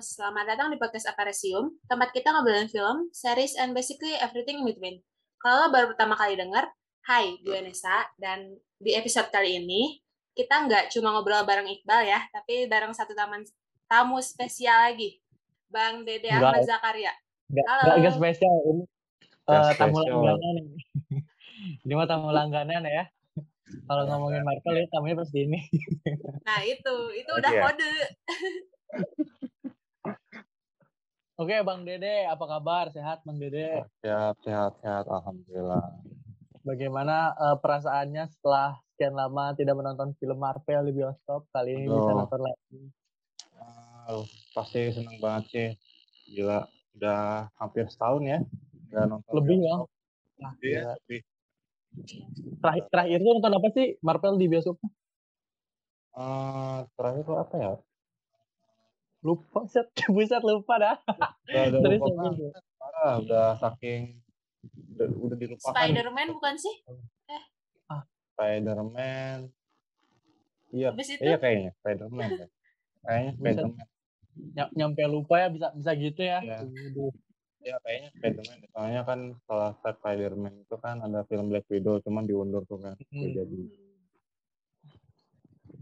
Selamat datang di podcast Aparesium, tempat kita ngobrolin film, series, and basically everything in between. Kalau baru pertama kali denger, hai, gue Nesa, dan di episode kali ini, kita nggak cuma ngobrol bareng Iqbal ya, tapi bareng satu taman tamu spesial lagi, Bang Dede Ahmad Zakaria. Nggak, Halo. spesial, ini eh, tamu langganan. ini. ini mah tamu langganan ya. Kalau ngomongin Marvel ya tamunya pasti ini. Nah itu, itu udah iya. kode. Oke, Bang Dede, apa kabar? Sehat, Bang Dede? Sehat, sehat, sehat. Alhamdulillah. Bagaimana eh, perasaannya setelah sekian lama tidak menonton film Marvel di bioskop? Kali ini bisa Aduh. nonton lagi. Ah, pasti seneng banget sih. Gila, udah hampir setahun ya. Nggak nonton Lebih, bioskop. Nah, Iya, gila. lebih. Terakhir, terakhir tuh nonton apa sih Marvel di bioskop? Eh, terakhir tuh apa ya? Lupa, set. Buset, lupa dah. Udah, lupa banget. Parah, udah saking udah, udah dilupakan. Spider-Man bukan sih? Spider-Man. Iya, itu? iya kayaknya Spider-Man. ya. Kayaknya. Spider-Man. Ny- nyampe lupa ya bisa bisa gitu ya. Iya. Ya kayaknya Spider-Man. Soalnya kan setelah Spider-Man itu kan ada film Black Widow, cuman diundur tuh kan. Hmm. Jadi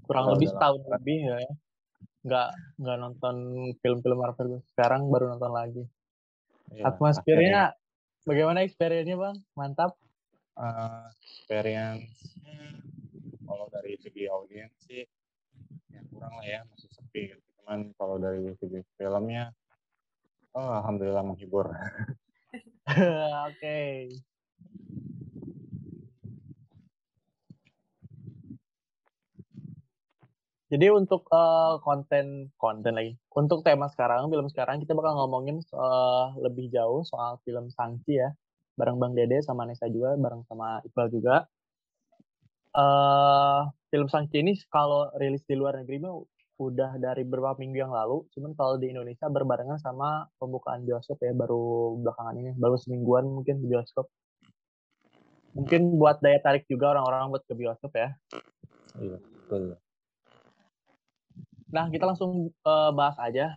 kurang Udah, lebih setahun lebih ya nggak nggak nonton film-film Marvel sekarang baru nonton lagi. Ya, atmosfernya bagaimana experience-nya bang? Mantap. Uh, experience kalau dari segi audiens sih ya kurang lah ya masih sepi. Gitu. cuman kalau dari segi filmnya oh alhamdulillah menghibur. Oke jadi untuk eh, konten konten lagi. Untuk tema sekarang film sekarang kita bakal ngomongin eh, lebih jauh soal film Sangchi ya. Bareng Bang Dede sama Nesa juga bareng sama Iqbal juga. Eh film Sangchi ini kalau rilis di luar negeri mah udah dari beberapa minggu yang lalu. Cuman kalau di Indonesia berbarengan sama pembukaan bioskop ya baru belakangan ini. Baru semingguan mungkin di bioskop. Mungkin buat daya tarik juga orang-orang buat ke bioskop ya. Iya betul Nah, kita langsung eh, bahas aja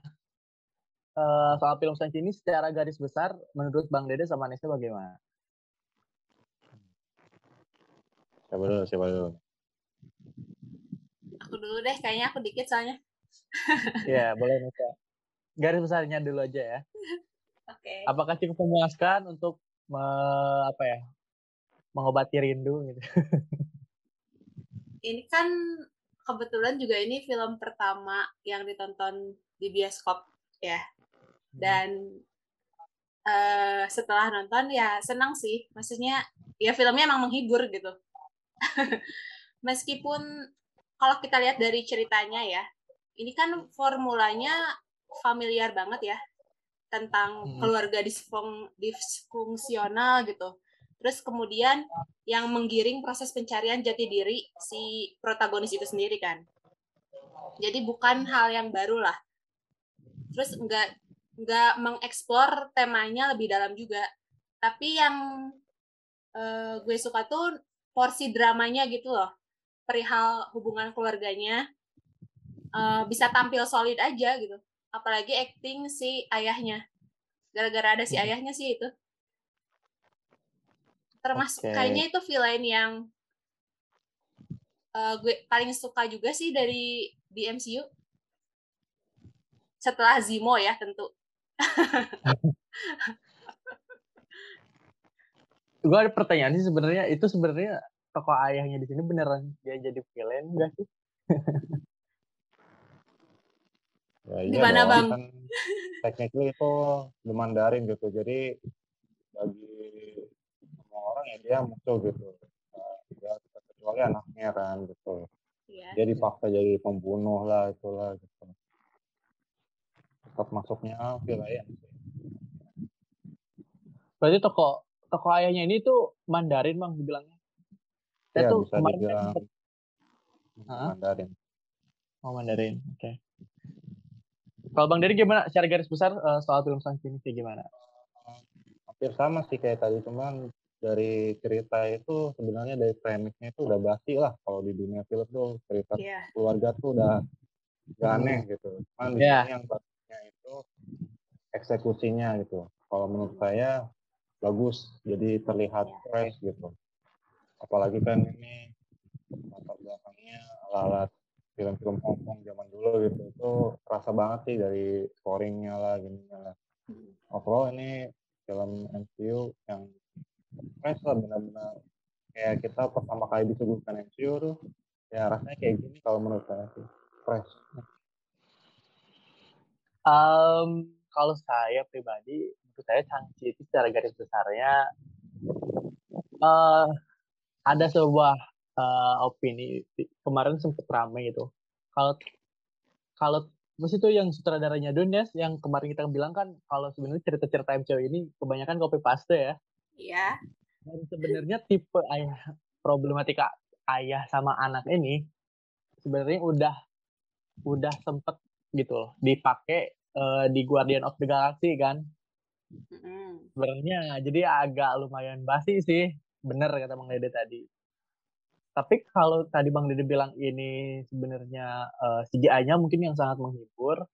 Eh, soal film Shang-Chi ini secara garis besar menurut Bang Dede sama Nesa bagaimana? siapa dulu siapa dulu Aku dulu deh, kayaknya aku dikit soalnya. Iya, boleh Nesa. Garis besarnya dulu aja ya. Oke. Apakah cukup memuaskan untuk me- apa ya? mengobati rindu gitu. Ini kan kebetulan juga ini film pertama yang ditonton di bioskop ya. Dan eh, setelah nonton ya senang sih. Maksudnya ya filmnya emang menghibur gitu. Meskipun kalau kita lihat dari ceritanya ya, ini kan formulanya familiar banget ya tentang Hmm. keluarga disfung, disfungsional gitu. Terus kemudian yang menggiring proses pencarian jati diri si protagonis itu sendiri kan. Jadi bukan hal yang baru lah. Terus nggak nggak mengeksplor temanya lebih dalam juga. Tapi yang eh, gue suka tuh porsi dramanya gitu loh. Perihal hubungan keluarganya eh, bisa tampil solid aja gitu. Apalagi acting si ayahnya. Gara-gara ada si Hmm. ayahnya sih itu. Termasuk Oke. kayaknya itu villain yang eh, gue paling suka juga sih dari di MCU. Setelah Zemo ya tentu. Gue ada pertanyaan sih sebenarnya itu sebenarnya tokoh ayahnya di sini beneran dia jadi villain enggak sih? ya iya Gimana, dong, Bang? kan technically itu the Mandarin gitu jadi bagi orang ya dia musuh gitu Nah, ya kecuali anaknya kan gitu Iya. dia dipaksa jadi pembunuh lah itulah gitu tetap masuknya villain sih Berarti tokoh tokoh ayahnya ini tuh Mandarin bang dibilangnya. Saya ya tuh bisa kemarin kan dibilang? Mandarin Oh Mandarin, oke. Kalau Bang Dede gimana? Secara garis besar eh, soal film Shang-Chi ini kayak gimana? hampir sama sih kayak tadi cuman dari cerita itu sebenarnya dari premisnya itu udah basi lah kalau di dunia film tuh cerita Iya. keluarga tuh udah udah Hmm. aneh gitu. Cuman di sini yang basisnya eksekusinya gitu. Kalau menurut saya bagus, jadi terlihat Iya. fresh gitu. Apalagi kan ini latar belakangnya ala-ala film-film Hongkong zaman dulu gitu, itu terasa banget sih dari scoringnya lah, gini lah. Hmm. Overall ini film MCU yang lah benar-benar kayak kita pertama kali disuguhkan MCU tuh ya rasanya kayak gini kalau menurut saya sih fresh. Um, kalau saya pribadi, menurut saya Shang-Chi itu secara garis besarnya eh ada sebuah eh, opini kemarin sempat ramai gitu. Kalau kalau Terus itu yang sutradaranya Dunes yang kemarin kita bilang kan kalau sebenarnya cerita-cerita MCU ini kebanyakan copy paste ya. Iya. Dan sebenarnya tipe ayah problematika ayah sama anak ini sebenarnya udah udah sempet gitu loh dipakai uh, di Guardian of the Galaxy kan. Mm-mm. Sebenarnya jadi agak lumayan basi sih. Bener kata Bang Dede tadi. Tapi kalau tadi Bang Dede bilang ini sebenarnya uh, CGI-nya mungkin yang sangat menghibur.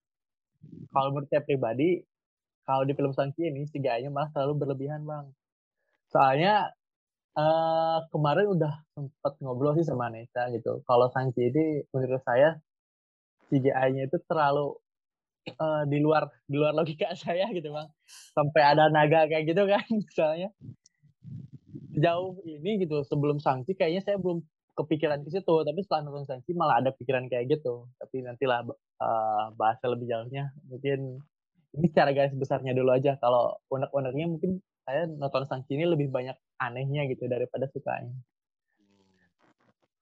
Kalau menurut saya pribadi, kalau di film Shang-Chi ini CGI-nya malah selalu berlebihan Bang. Soalnya uh, kemarin udah sempat ngobrol sih sama Nesa gitu. Kalau Shang-Chi ini menurut saya CGI-nya itu terlalu uh, di luar di luar logika saya gitu Bang. Sampai ada naga kayak gitu kan misalnya. Sejauh ini gitu sebelum sanksi kayaknya saya belum kepikiran ke situ. Tapi setelah nonton sanksi malah ada pikiran kayak gitu. Tapi nantilah uh, bahasa lebih jauhnya. Mungkin ini secara garis besarnya dulu aja. Kalau unek-uneknya mungkin saya nonton ini lebih banyak anehnya gitu daripada sukanya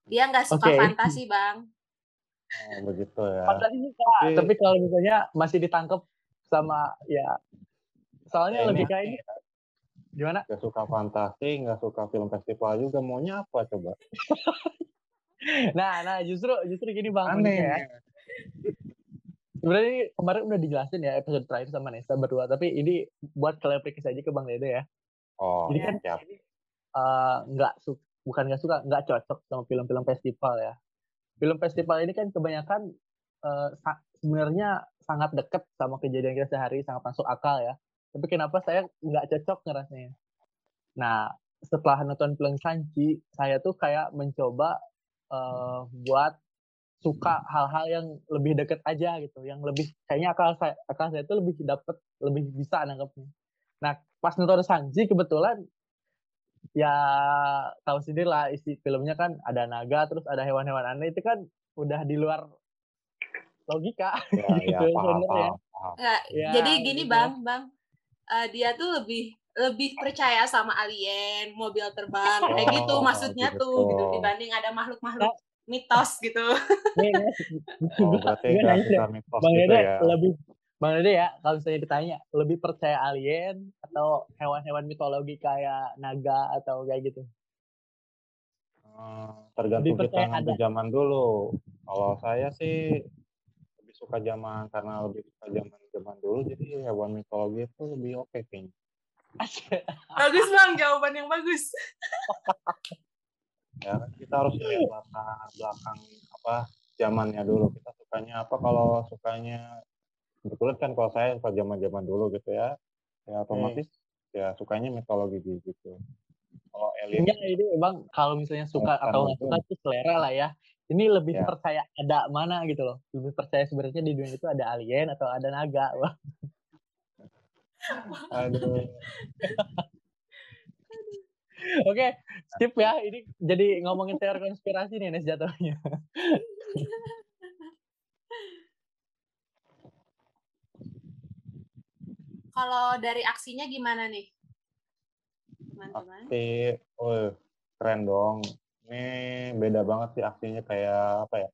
Dia nggak suka Oke. fantasi, Bang. Oh, begitu ya. Fantasi suka Tapi- tapi kalau misalnya masih ditangkap sama ya soalnya Ya, lebih ini kayak ini gimana Gak suka fantasi, nggak suka film festival juga. Maunya apa coba? nah nah justru justru gini bang Aneh. uniknya ya. Sebenarnya ini kemarin udah dijelasin ya episode terakhir sama Nesa berdua tapi ini buat klarifikasi aja ke Bang Dede ya. Oh, Jadi kan siap. eh, nggak su bukan nggak suka nggak cocok sama film-film festival ya. Film festival ini kan kebanyakan sa- sebenarnya sangat dekat sama kejadian kita sehari sangat masuk akal ya. Tapi kenapa saya nggak cocok ngerasanya? Nah setelah nonton film Sanchi saya tuh kayak mencoba eh, buat suka hal-hal yang lebih deket aja gitu yang lebih kayaknya akal saya akal saya tuh lebih dapet lebih bisa nangkepnya nah pas nonton Sanji kebetulan ya tahu sendiri lah isi filmnya kan ada naga terus ada hewan-hewan aneh itu kan udah di luar logika Ya, ya, Gitu, paham, sebenarnya. paham, paham. Nggak, Ya, jadi gini, gitu. Bang, Bang. Eh, dia tuh lebih lebih percaya sama alien, mobil terbang, kayak Oh, gitu maksudnya gitu. tuh gitu dibanding ada makhluk-makhluk mitos gitu. nih nih Oh, berarti mitos bang gitu Dede ya. lebih bang Dede ya kalau misalnya ditanya lebih percaya alien atau hewan-hewan mitologi kayak naga atau kayak gitu Eh, tergantung Lebih kita ngambil zaman dulu. Kalau saya sih lebih suka zaman karena lebih suka zaman zaman dulu jadi hewan mitologi itu lebih oke kayaknya. bagus, Bang, jawaban yang bagus. Ya kan kita harus lihat latar belakang apa zamannya dulu. Kita sukanya apa kalau sukanya kebetulan kan kalau saya suka zaman zaman dulu gitu ya. Ya otomatis ya sukanya mitologi gitu. Kalau alien Enggak, ini emang kalau misalnya suka atau nggak suka itu selera lah ya. Ini lebih Ya. percaya ada mana gitu loh. Lebih percaya sebenarnya di dunia itu ada alien atau ada naga. Wah, aduh Oke, skip ya. Ini jadi ngomongin teori konspirasi nih Nes jatuhnya. Kalau dari aksinya gimana nih? Teman-teman. aksi oh keren dong ini beda banget sih aksinya kayak apa ya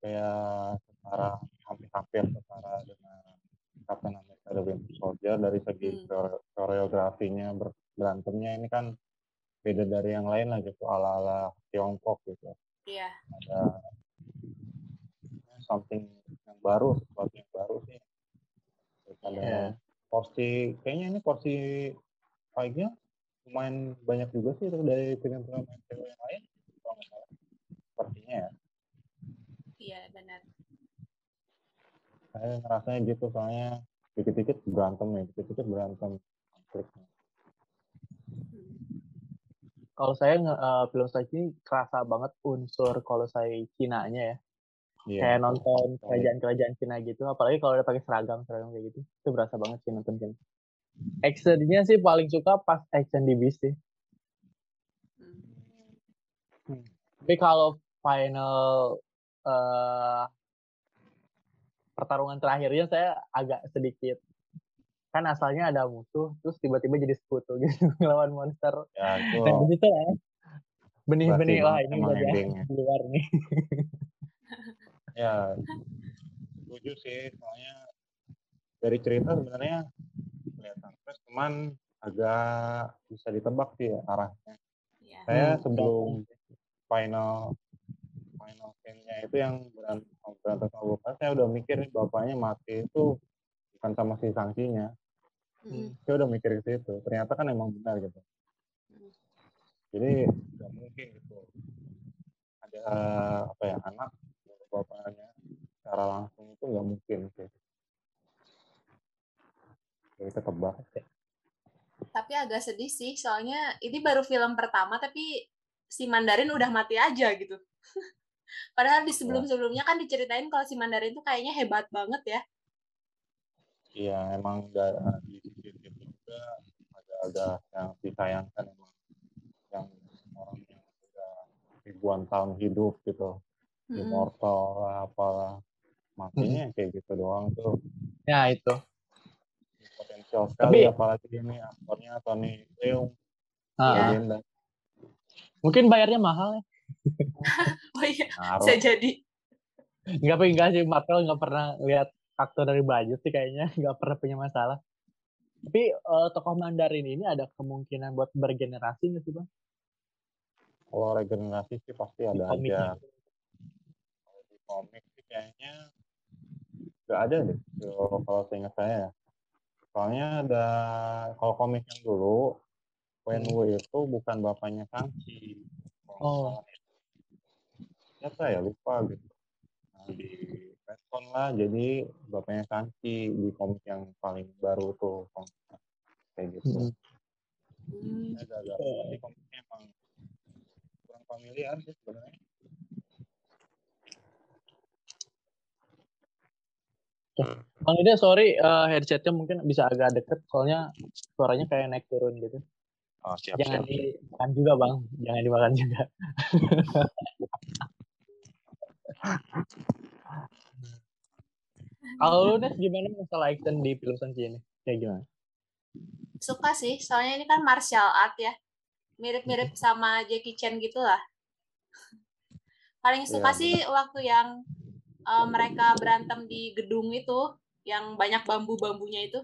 kayak setara hampir-hampir setara dengan Captain America The Winter Soldier dari segi Hmm. kore- koreografinya ber- berantemnya ini kan beda dari yang lain lah gitu ala-ala Tiongkok gitu Iya. ada something yang baru sesuatu yang baru sih ada Iya. porsi kayaknya ini porsi fight-nya lumayan banyak juga sih dari film-film yang lain kalau nggak salah sepertinya ya Iya, benar. saya ngerasanya gitu soalnya dikit-dikit berantem ya dikit-dikit berantem konfliknya Kalau saya eh, film ini kerasa banget unsur kalau saya Cina-nya ya. Iya, kayak nonton kerajaan-kerajaan Cina gitu. Apalagi kalau udah pakai seragam seragam kayak gitu, itu berasa banget sih nonton film. Actionnya sih paling suka pas action di bis sih. Hmm. Tapi kalau final eh pertarungan terakhirnya saya agak sedikit kan asalnya ada musuh terus tiba-tiba jadi sekutu gitu ngelawan monster. ya itu Dan di situ ya benih-benih wah emang- ini udah di luar nih. ya setuju sih soalnya dari cerita sebenarnya kelihatan terus cuman agak bisa ditebak sih ya arahnya Iya. saya Hmm, sebelum final final scene-nya itu yang berantem berantem sama bapak saya udah mikir nih bapaknya mati itu bukan sama si sanksinya Mm-mm. saya udah mikir ke situ ternyata kan emang benar gitu Hmm. jadi nggak mungkin gitu ada apa ya anak bapaknya secara langsung itu nggak mungkin sih jadi ketebak Tapi agak sedih sih, soalnya ini baru film pertama tapi si Mandarin udah mati aja gitu. Padahal di sebelum-sebelumnya kan diceritain kalau si Mandarin tuh kayaknya hebat banget ya. iya emang udah di sisi itu juga ada yang disayangkan emang yang orang yang udah ribuan tahun hidup gitu Mm-mm. immortal lah apalah matinya kayak gitu doang tuh Ya itu. potensial sekali Tapi- apalagi ini aktornya Tony Leung Ah, legenda Mungkin bayarnya mahal ya. Oh iya, Naruh. bisa jadi. Enggak tapi enggak sih Marvel nggak pernah lihat faktor dari budget sih kayaknya nggak pernah punya masalah. Tapi eh, tokoh Mandarin ini ada kemungkinan buat bergenerasi nggak sih bang? kalau regenerasi sih pasti Di ada komiknya. aja kalau di komik sih kayaknya nggak ada deh kalau kalau seingat saya ya soalnya ada kalau komik yang dulu Wenwu itu bukan bapaknya Kangxi Oh. ya. siapa ya lupa gitu nah, di retcon lah jadi bapaknya Kangxi di komik yang paling baru tuh komiknya. kayak gitu. Hmm. Ini agak-agak tapi komiknya emang kurang familiar sih sebenarnya Bang Ida sorry eh, headsetnya mungkin bisa agak deket soalnya suaranya kayak naik turun gitu. oh siap Jangan siap dimakan juga bang, jangan dimakan juga. Kalau lu Nes gimana masalah action di film Sanji ini? Kayak gimana? Suka sih, soalnya ini kan martial art ya. Mirip-mirip sama Jackie Chan gitu lah. Paling suka Iya, sih waktu yang eh, mereka berantem di gedung itu, yang banyak bambu-bambunya itu.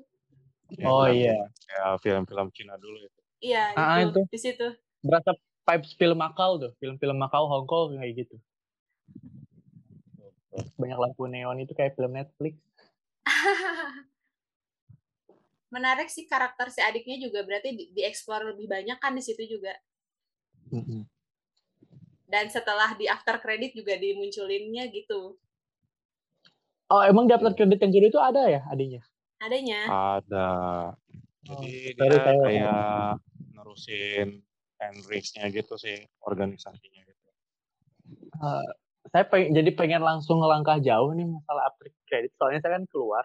Ya, Oh iya, ya film-film Cina dulu itu Iya, Ah, itu, itu. di situ. berasa vibes film Macau tuh, film-film Macau Hong Kong kayak gitu. Banyak lampu neon itu kayak film Netflix. Menarik sih karakter si adiknya juga berarti di- dieksplor lebih banyak kan di situ juga. Dan setelah di after credit juga dimunculinnya gitu. Oh emang di after credit yang itu ada ya adanya? Adanya. ada Oh, jadi sorry, dia saya- kayak nerusin Hendrix-nya gitu sih organisasinya gitu Eh, saya pengen, jadi pengen langsung ngelangkah jauh nih masalah after credit soalnya saya kan keluar.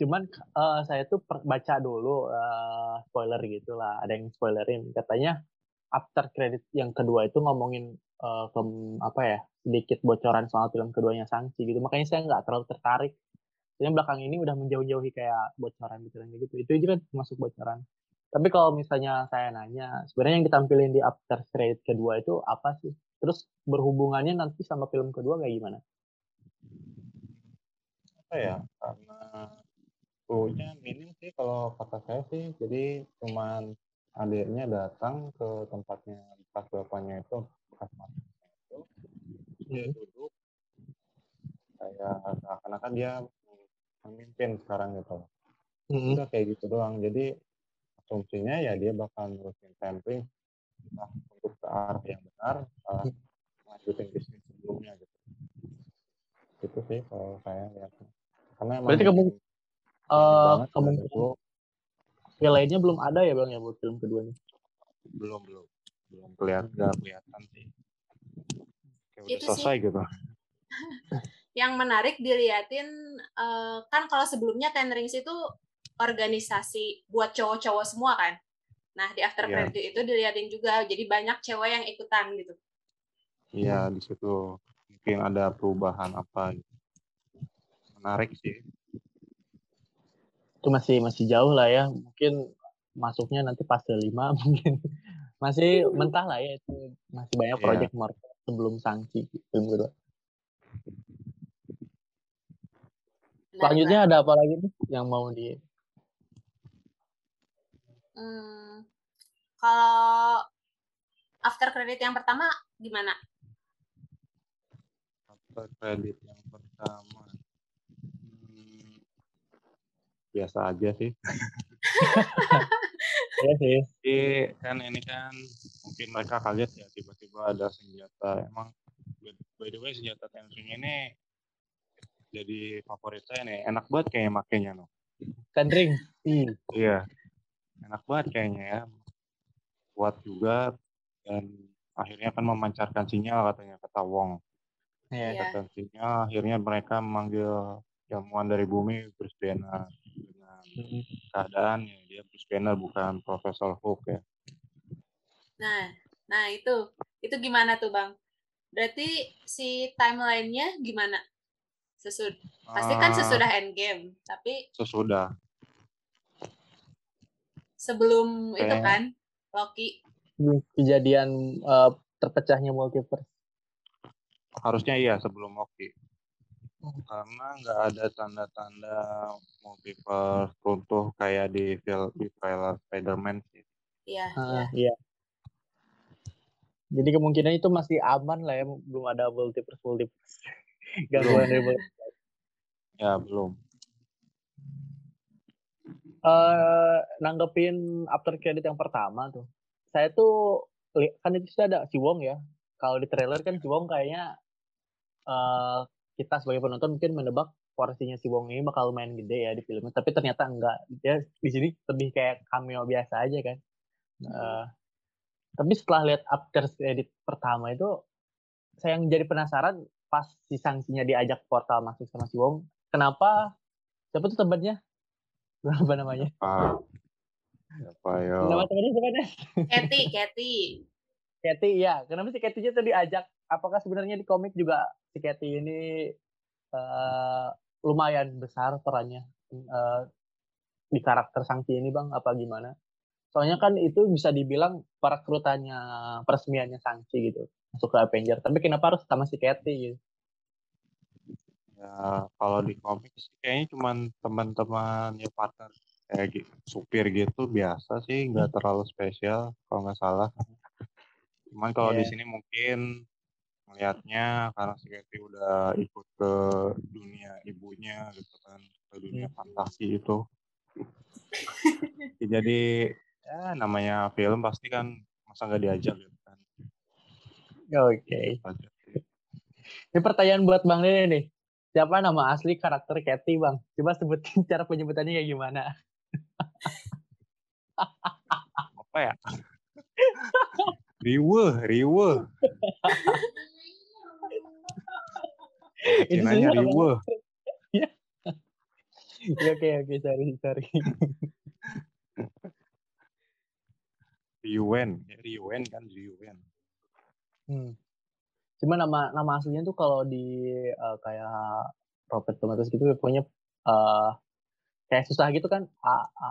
Cuman eh, saya tuh per- baca dulu eh, spoiler gitu lah ada yang spoilerin. Katanya after credit yang kedua itu ngomongin eh, kem- apa ya sedikit bocoran soal film keduanya Sangchi gitu. Makanya saya nggak terlalu tertarik. Soalnya belakang ini udah menjauh-jauhi kayak bocoran-bocoran kayak gitu. Itu juga termasuk bocoran. Tapi kalau misalnya saya nanya sebenarnya yang ditampilin di after credit kedua itu apa sih terus berhubungannya nanti sama film kedua kayak gimana? Apa ya? Karena clue-nya minim sih kalau kata saya sih. Jadi cuman adiknya datang ke tempatnya bekas bapaknya itu bekas itu dia duduk. Kayak seakan-akan dia memimpin sekarang gitu. Udah kayak gitu doang. Jadi asumsinya ya dia bakal nerusin sampling. Entah untuk ke arah yang benar uh, lanjutin bisnis sebelumnya gitu. Gitu sih kalau saya lihat. Karena emang Berarti kemung- Uh, kemungkinan ya lainnya belum ada ya bang ya buat film keduanya? Belum belum. Belum kelihatan nggak kelihatan sih. Kayak udah Itu sih. selesai gitu. Yang menarik diliatin eh, kan kalau sebelumnya Ten Rings itu organisasi buat cowok-cowok semua kan. Nah di after Iya. credit itu diliatin juga, jadi banyak cewek yang ikutan gitu. iya di situ mungkin ada perubahan apa gitu. menarik sih itu masih masih jauh lah ya mungkin masuknya nanti fase 5 mungkin masih mentah lah ya itu masih banyak Iya. project Marvel sebelum sanksi film kedua Benar selanjutnya ada apa lagi nih yang mau di Hmm, kalau after credit yang pertama gimana? after credit yang pertama hmm, biasa aja sih ya sih Jadi kan ini kan mungkin mereka kaget ya tiba-tiba ada senjata. Emang by the way senjata tensunya ini jadi favorit saya nih. Enak banget kayaknya makainya Rings Ih, Iya. Enak banget kayaknya ya. Kuat juga dan akhirnya kan memancarkan sinyal katanya kata Wong. Iya. Dan sinyal akhirnya mereka memanggil jamuan dari bumi Bruce Banner dengan Mm-mm. keadaan ya dia Bruce Banner bukan Profesor Hulk ya. Nah, nah itu itu gimana tuh bang? Berarti si timelinenya gimana? Sesud pasti kan Ah, sesudah endgame, tapi sesudah sebelum itu Kayak- kan Loki. kejadian eh, terpecahnya multiverse harusnya iya sebelum Loki karena nggak ada tanda-tanda multiverse runtuh kayak di film di trailer Spider-Man sih. Iya, iya. Ah, iya jadi kemungkinan itu masih aman lah ya belum ada multiverse multiverse gangguan dari multiverse. Ya belum. Eh nanggepin after credit yang pertama tuh. Saya tuh kan itu sudah ada si Wong ya. Kalau di trailer kan si Wong kayaknya eh kita sebagai penonton mungkin menebak porsinya si Wong ini bakal main gede ya di filmnya, tapi ternyata enggak. Dia di sini lebih kayak cameo biasa aja kan. Eh, tapi setelah lihat after credit pertama itu saya yang jadi penasaran pas si sanksinya diajak portal masuk sama si Wong, kenapa siapa tuh temannya? Apa namanya? Ah, siapa ya? Nama temennya siapa deh? Kathy, Kathy. Katy ya. Kenapa si Katy tuh diajak? Apakah sebenarnya di komik juga si Katy ini eh, lumayan besar perannya eh, di karakter Sangki ini bang? Apa gimana? Soalnya kan itu bisa dibilang perekrutannya peresmiannya Sangki gitu masuk ke Avenger. Tapi kenapa harus sama si Katy gitu? Ya kalau di komik sih kayaknya cuman teman-teman ya partner kayak gitu, supir gitu biasa sih nggak terlalu spesial kalau nggak salah. Cuman kalau di Iya. sini mungkin melihatnya karena si Katy udah ikut ke dunia ibunya gitu kan ke dunia fantasi itu. Ya, Jadi ya namanya film pasti kan masa nggak diajak gitu kan. Oke. Ini pertanyaan buat Bang Dede nih. Siapa nama asli karakter Katy bang? Coba sebutin cara penyebutannya kayak gimana? Apa ya? Riwe, Riwe. Cinanya Riwe. Ya, Oke oke sorry sorry. Riwen, Riwen kan Riwen. Hmm. Cuma nama nama aslinya tuh kalau di eh, kayak Robert Tomatoes gitu pokoknya eh kayak susah gitu kan. A, a,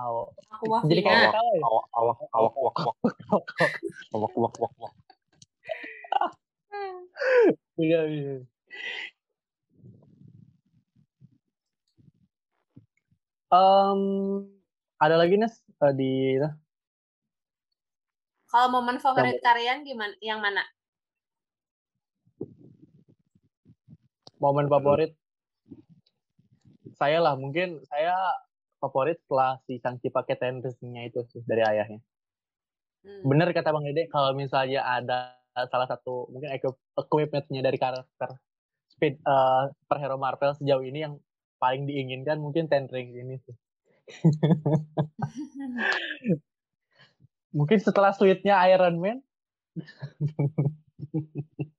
Aku wah jadi kayak tahu ya. Awak, awak, awak, wak, wak, awak, wak, wak, wak. Iya iya. Em, ada lagi Nes eh, di Kalau momen favorit kalian gimana? Yang mana? Momen favorit saya lah mungkin saya favorit setelah si Sangchi pakai tenrisnya itu sih dari ayahnya. Hmm. Bener kata Bang Dede kalau misalnya ada salah satu mungkin equip- equipment-nya dari karakter speed eh, superhero Marvel sejauh ini yang paling diinginkan mungkin Ten Rings ini sih. Mungkin setelah sweetnya Iron Man.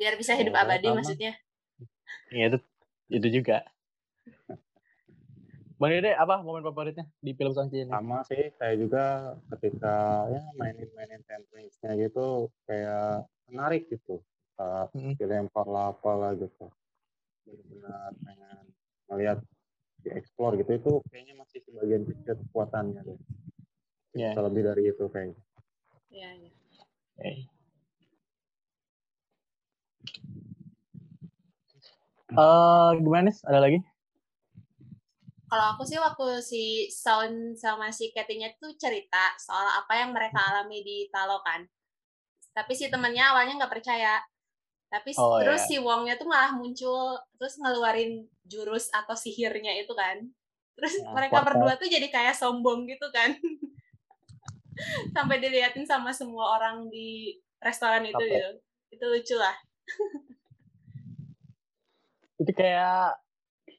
Biar bisa hidup Oh, abadi sama. maksudnya. Iya itu itu juga. Bang Dede apa momen favoritnya di film Shang-Chi ini? sama sih saya juga ketika ya mainin-mainin tekniknya gitu kayak menarik gitu saat Mm. dilempar lah apalah gitu benar-benar pengen melihat dieksplor gitu itu kayaknya masih sebagian kecil kekuatannya deh Iya. bisa lebih dari itu kayaknya Iya, iya. Oke. Eh, gimana nih? Ada lagi? Kalau aku sih waktu si Sound sama si Katy-nya tuh cerita soal apa yang mereka alami di Talokan. Tapi si temennya awalnya nggak percaya. Tapi Oh, terus iya. si Wongnya tuh malah muncul terus ngeluarin jurus atau sihirnya itu kan. Terus Ya, mereka portal. berdua tuh jadi kayak sombong gitu kan. Sampai diliatin sama semua orang di restoran itu gitu. Itu lucu lah. Itu kayak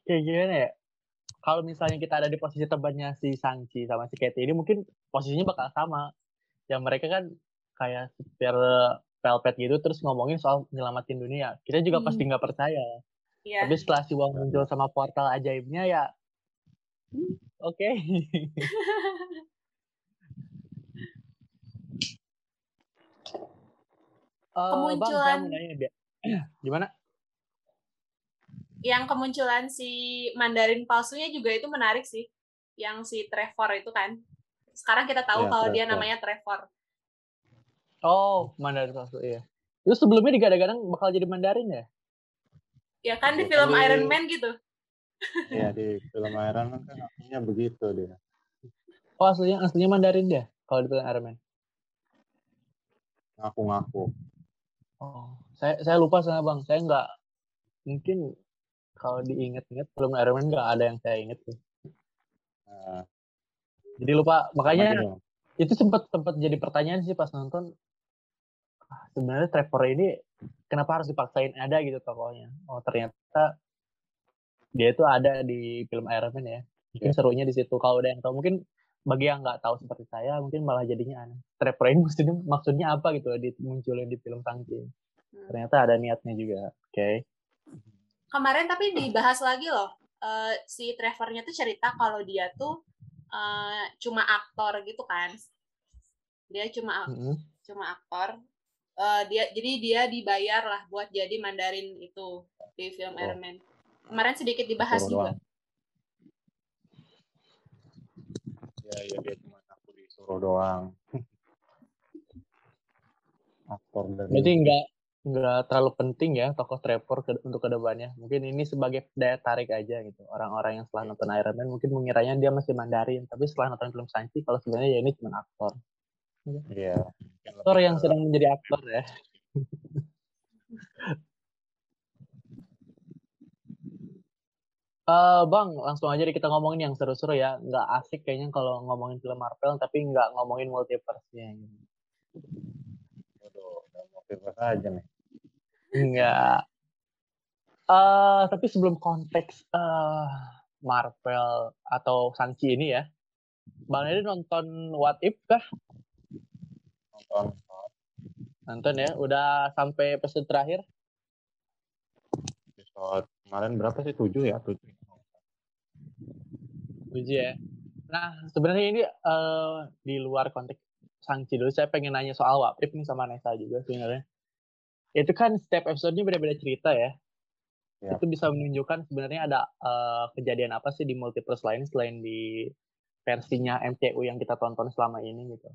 kayak gimana ya? Kalau misalnya kita ada di posisi temannya si Shang-Chi sama si Katy ini mungkin posisinya bakal sama. Yang mereka kan kayak supir Velvet gitu terus ngomongin soal nyelamatin dunia. Kita juga Hmm. pasti nggak percaya. Iya. Tapi setelah si Wong muncul sama portal ajaibnya ya oke. Eh, bang, saya Kemunculan- mau nanya nih, Bia. Gimana? yang kemunculan si Mandarin palsunya juga itu menarik sih. Yang si Trevor itu kan. Sekarang kita tahu Iya, kalau dia Trevor. namanya Trevor. Oh, Mandarin palsu, iya. Itu sebelumnya digadang-gadang bakal jadi Mandarin ya? Ya kan di Betul. film Iron Man gitu. ya di film Iron Man kan aslinya begitu dia Oh, aslinya aslinya Mandarin dia kalau di film Iron Man. ngaku-ngaku Oh, saya saya lupa sana bang. Saya nggak mungkin kalau diinget-inget film Iron Man nggak ada yang saya inget sih. nah, Jadi lupa. Makanya itu sempat sempat jadi pertanyaan sih pas nonton. ah, Sebenarnya Trevor ini kenapa harus dipaksain ada gitu tokohnya? Oh ternyata dia itu ada di film Iron Man ya. Mungkin Iya. serunya di situ. Kalau ada yang tahu mungkin bagi yang nggak tahu seperti saya mungkin malah jadinya aneh. Ini maksudnya maksudnya apa gitu dimunculin di film Shang-Chi. Hmm. Ternyata ada niatnya juga. Oke. Kemarin tapi dibahas lagi loh. eh, si Trevornya tuh cerita kalau dia tuh eh, cuma aktor gitu kan. Dia cuma Mm-mm. cuma aktor. Eh, dia jadi dia dibayar lah buat jadi Mandarin itu di film Oh. Iron Man. Kemarin sedikit dibahas Suruh juga. doang. Ya ya dia cuma aku disuruh doang aktor dari Berarti nggak nggak terlalu penting ya tokoh Trevor ke, untuk ke depannya. Mungkin ini sebagai daya tarik aja gitu. Orang-orang yang setelah nonton Iron Man mungkin mengiranya dia masih Mandarin, tapi setelah nonton film Shang-Chi kalau sebenarnya ya ini cuma aktor. Iya. mungkin Aktor yang sedang menjadi aktor ya. Uh, bang, langsung aja deh kita ngomongin yang seru-seru ya. Nggak asik kayaknya kalau ngomongin film Marvel, tapi nggak ngomongin multiverse-nya. Aduh, multiverse aja nih. Nggak. Uh, tapi sebelum konteks uh, Marvel atau Sanchi ini ya, Bang Edi nonton What If kah? Nonton. Nonton ya, udah sampai episode terakhir? Episode kemarin berapa sih? tujuh ya? Tujuh. Setuju ya. Nah, sebenarnya ini uh, di luar konteks sang dulu, saya pengen nanya soal Wapip nih sama Nesa juga sebenarnya. Itu kan setiap episodenya beda-beda cerita ya. Yep. Itu bisa menunjukkan sebenarnya ada uh, kejadian apa sih di multiverse lain selain di versinya MCU yang kita tonton selama ini gitu.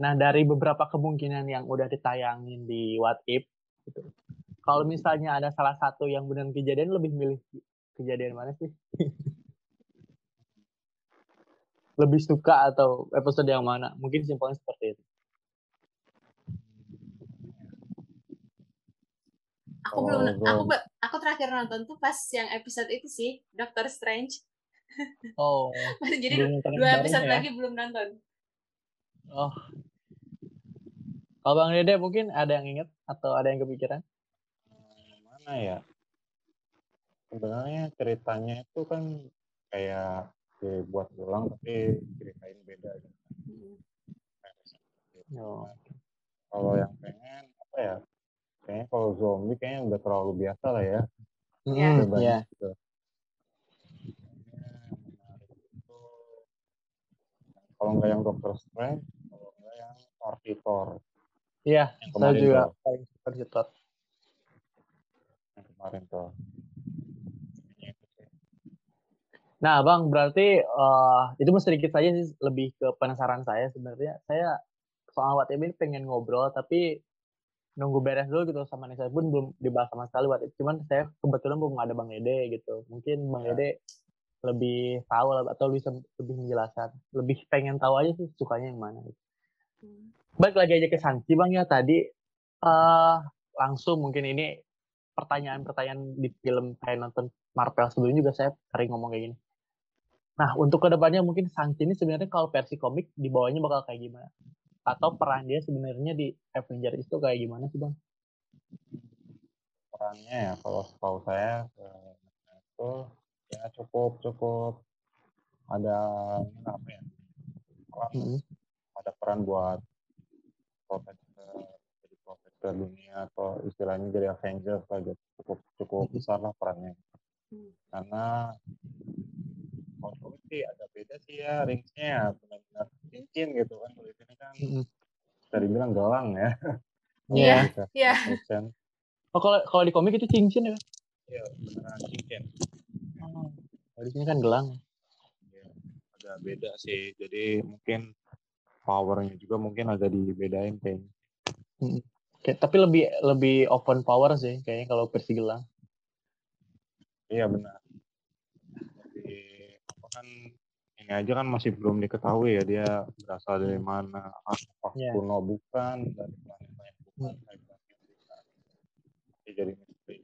Nah, dari beberapa kemungkinan yang udah ditayangin di What If, gitu. kalau misalnya ada salah satu yang benar kejadian, lebih milih kejadian mana sih? lebih suka atau episode yang mana? Mungkin simpelnya seperti itu. Aku Oh, belum belum. aku aku terakhir nonton tuh pas yang episode itu sih, Doctor Strange. Oh, Jadi dua episode ya? lagi belum nonton. Oh. Kalau Bang Dede mungkin ada yang inget atau ada yang kepikiran? Mana ya? Sebenarnya ceritanya itu kan kayak dibuat ulang tapi ceritain beda gitu. Hmm. Oh. Kalau yang pengen apa ya? Kayaknya kalau zombie kayaknya udah terlalu biasa lah ya. Iya. Banyak Iya. gitu. Kayaknya yang menarik itu kalau nggak yang Doctor Strange, kalau nggak yang Arvitor Iya, yang saya juga paling Thor. yang kemarin tuh. Kayaknya itu sih. Nah, Bang, berarti eh, itu sedikit saja sih lebih ke penasaran saya sebenarnya. Saya soal WhatsApp ini pengen ngobrol, tapi nunggu beres dulu gitu sama Nisa pun belum dibahas sama sekali WhatsApp. Cuman saya kebetulan belum ada Bang Dede gitu. Mungkin Bang Ya. Dede lebih tahu lah, atau bisa lebih menjelaskan. Lebih pengen tahu aja sih sukanya yang mana. Gitu. Hmm. Balik lagi aja ke Sanchi Bang ya tadi. eh langsung mungkin ini pertanyaan-pertanyaan di film kayak nonton Marvel sebelumnya juga saya sering ngomong kayak gini. Nah, untuk ke depannya mungkin Sanchi ini sebenarnya kalau versi komik di bawahnya bakal kayak gimana? Atau peran dia sebenarnya di Avengers itu kayak gimana sih bang? perannya ya kalau setahu saya eh, itu ya cukup cukup ada apa ya peran, Hmm. ada peran buat protektor jadi protektor dunia atau istilahnya jadi Avengers lah gitu cukup cukup Mhm. besar lah perannya Hmm. karena komik sih agak beda sih ya ringsnya benar-benar cincin gitu kan kalau di sini kan bisa dibilang gelang ya Iya. Iya. Oh kalau kalau di komik itu cincin ya? Iya beneran cincin Oh. Kalau di sini kan gelang. Ya, agak beda sih. Jadi mungkin powernya juga mungkin agak dibedain kayaknya. Oke, tapi lebih lebih open power sih kayaknya kalau versi gelang. Iya benar. Kan ini aja kan masih belum diketahui ya dia berasal dari mana, apa Iya. kuno bukan, dari planet lain bukan, dari planet bukan. Jadi jadi misteri.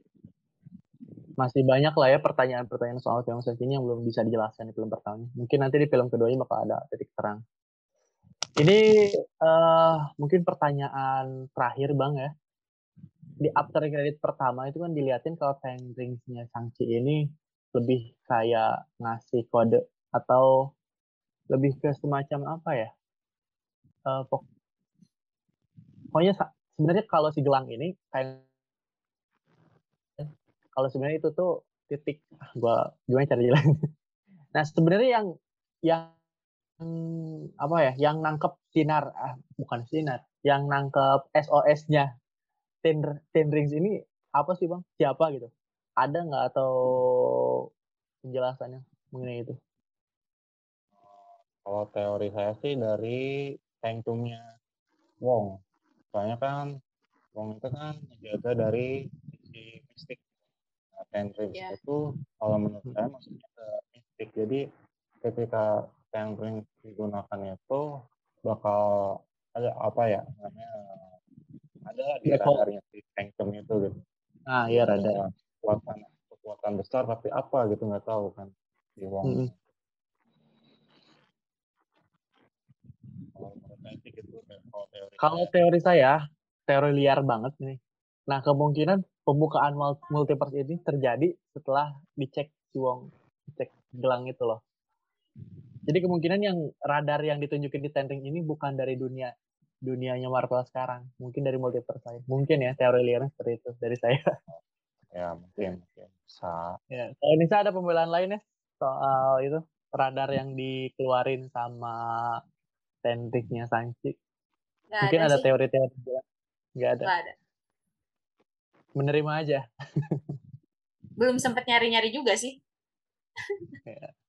Masih banyak lah ya pertanyaan-pertanyaan soal film Sanchi ini yang belum bisa dijelaskan di film pertama. Mungkin nanti di film keduanya bakal ada titik terang. Ini eh mungkin pertanyaan terakhir bang ya. Di after credit pertama itu kan diliatin kalau Ten Rings-nya Shang-Chi ini lebih kayak ngasih kode atau lebih ke semacam apa ya? Eh, pok- pokoknya sebenarnya kalau si gelang ini kayak kalau sebenarnya itu tuh titik ah, gua gimana cara jelas nah sebenarnya yang yang apa ya yang nangkep sinar ah bukan sinar yang nangkep SOS-nya ten, ten rings ini apa sih bang? Siapa gitu ada nggak atau penjelasannya mengenai itu Kalau teori saya sih dari sanctumnya Wong. Soalnya kan Wong itu kan menjaga dari sisi mistik. Nah, Rings Iya. itu kalau menurut saya maksudnya ke mistik. Jadi ketika Rings digunakan itu bakal ada apa ya namanya ada di Ya, radarnya si sanctum itu gitu. ah iya rada Kekuatan kekuatan besar tapi apa gitu nggak tahu kan di Wong. Sih gitu kalau teori Kalau saya. teori saya, teori liar banget nih. Nah, kemungkinan pembukaan mul- multiverse ini terjadi setelah dicek si Wong, dicek gelang itu loh. Jadi kemungkinan yang radar yang ditunjukin di Ten Ring ini bukan dari dunia dunianya Marvel sekarang, mungkin dari multiverse saya. Mungkin ya teori liarnya seperti itu dari saya. Ya mungkin mungkin bisa ya. Kalau Nisa ada pembelaan lain ya soal itu radar yang dikeluarin sama Ten Ring-nya Sanchi. Nggak Mungkin ada ada teori-teori nggak ada. Nggak ada. Menerima aja. Belum sempat nyari-nyari juga sih.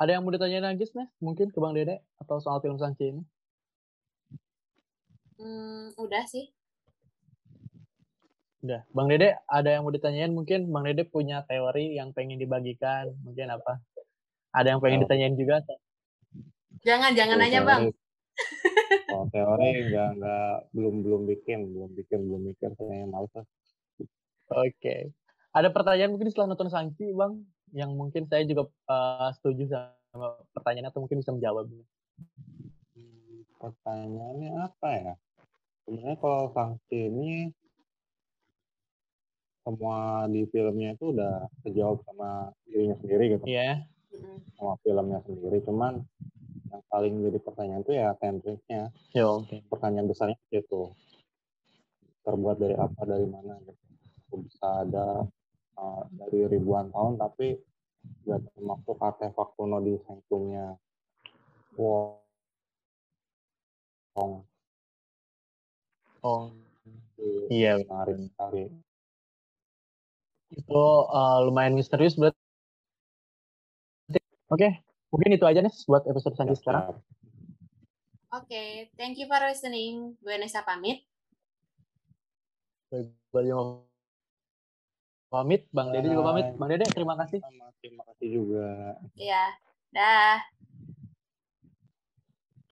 Ada yang mau ditanyain lagi nih? Mungkin ke Bang Dede atau soal film Sanchi ini? Hmm, udah sih. Udah. Bang Dede, ada yang mau ditanyain? Mungkin Bang Dede punya teori yang pengen dibagikan. Mungkin apa? Ada yang pengen Oh. ditanyain juga? Jangan, jangan Kalau nanya bang. teori- Kalau teori nggak nggak belum belum bikin belum bikin belum mikir kayaknya males lah. Oke. Ada pertanyaan mungkin setelah nonton Sanchi, Bang? Yang mungkin saya juga eh, setuju sama pertanyaan atau mungkin bisa menjawab. Hmm, pertanyaannya apa ya? Sebenarnya kalau sanksi ini semua di filmnya itu udah terjawab sama dirinya sendiri gitu Iya. Mm-mm. sama filmnya sendiri cuman yang paling jadi pertanyaan tuh ya tentriknya Ya oke. pertanyaan besarnya itu terbuat dari apa dari mana gitu bisa ada uh, dari ribuan tahun tapi nggak termasuk artefak kuno di sanctumnya wow Oh. Iya. menarik sekali Itu eh, lumayan misterius berarti. Oke, mungkin itu aja nih buat episode Sanji sekarang. Oke, thank you for listening. Gue Nesa pamit. Balik mau pamit, Bang Dede juga pamit. Bang Dede, terima kasih. terima kasih juga Ya, dah.